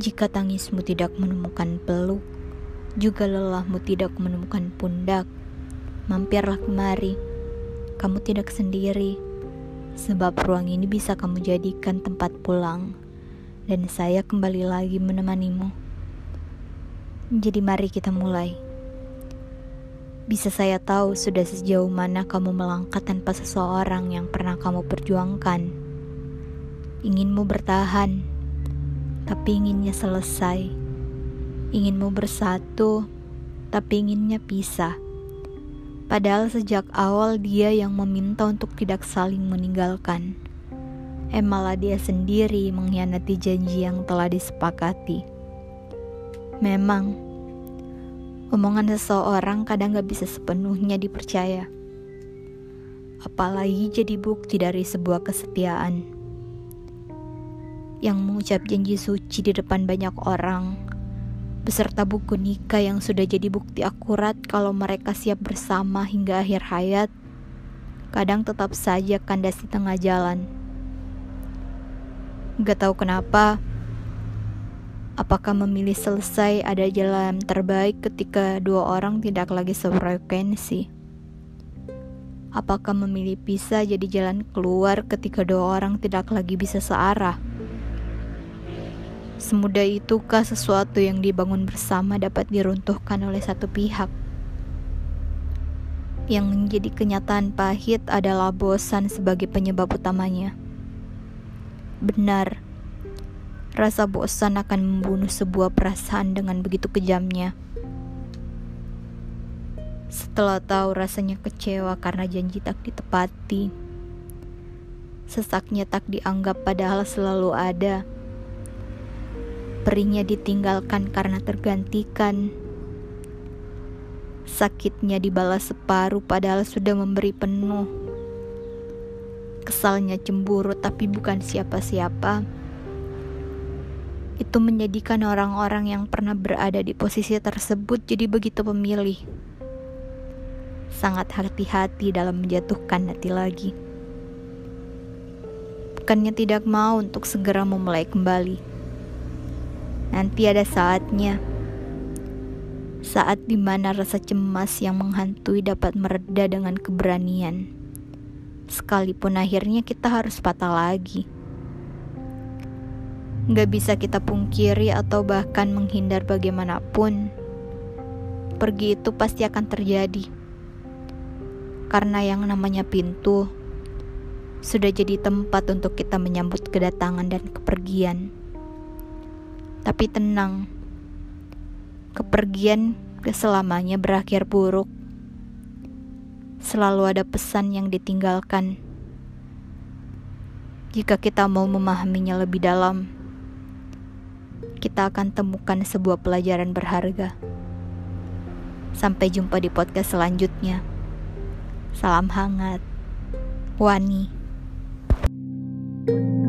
Jika tangismu tidak menemukan peluk, juga lelahmu tidak menemukan pundak, mampirlah kemari. Kamu tidak sendiri, sebab ruang ini bisa kamu jadikan tempat pulang, dan saya kembali lagi menemanimu. Jadi mari kita mulai. Bisa saya tahu sudah sejauh mana kamu melangkah tanpa seseorang yang pernah kamu perjuangkan. Inginmu bertahan, tapi inginnya selesai. Inginmu bersatu, tapi inginnya pisah. Padahal sejak awal dia yang meminta untuk tidak saling meninggalkan. Eh malah dia sendiri mengkhianati janji yang telah disepakati. Memang, Omongan seseorang kadang gak bisa sepenuhnya dipercaya. Apalagi jadi bukti dari sebuah kesetiaan. Yang mengucap janji suci di depan banyak orang, beserta buku nikah yang sudah jadi bukti akurat kalau mereka siap bersama hingga akhir hayat, kadang tetap saja kandas di tengah jalan. Gak tahu kenapa, Apakah memilih selesai ada jalan terbaik ketika dua orang tidak lagi sefrekuensi? Apakah memilih pisah jadi jalan keluar ketika dua orang tidak lagi bisa searah? Semudah itukah sesuatu yang dibangun bersama dapat diruntuhkan oleh satu pihak? Yang menjadi kenyataan pahit adalah bosan sebagai penyebab utamanya. Benar Rasa bosan akan membunuh sebuah perasaan dengan begitu kejamnya. Setelah tahu rasanya kecewa karena janji tak ditepati, sesaknya tak dianggap padahal selalu ada. Perihnya ditinggalkan karena tergantikan. Sakitnya dibalas separuh padahal sudah memberi penuh. Kesalnya cemburu tapi bukan siapa-siapa itu menjadikan orang-orang yang pernah berada di posisi tersebut jadi begitu pemilih. Sangat hati-hati dalam menjatuhkan hati lagi. Bukannya tidak mau untuk segera memulai kembali. Nanti ada saatnya. Saat di mana rasa cemas yang menghantui dapat mereda dengan keberanian. Sekalipun akhirnya kita harus patah lagi. Gak bisa kita pungkiri atau bahkan menghindar bagaimanapun. Pergi itu pasti akan terjadi. Karena yang namanya pintu sudah jadi tempat untuk kita menyambut kedatangan dan kepergian. Tapi tenang, kepergian keselamanya berakhir buruk. Selalu ada pesan yang ditinggalkan. Jika kita mau memahaminya lebih dalam, kita akan temukan sebuah pelajaran berharga. Sampai jumpa di podcast selanjutnya. Salam hangat, Wani. thank you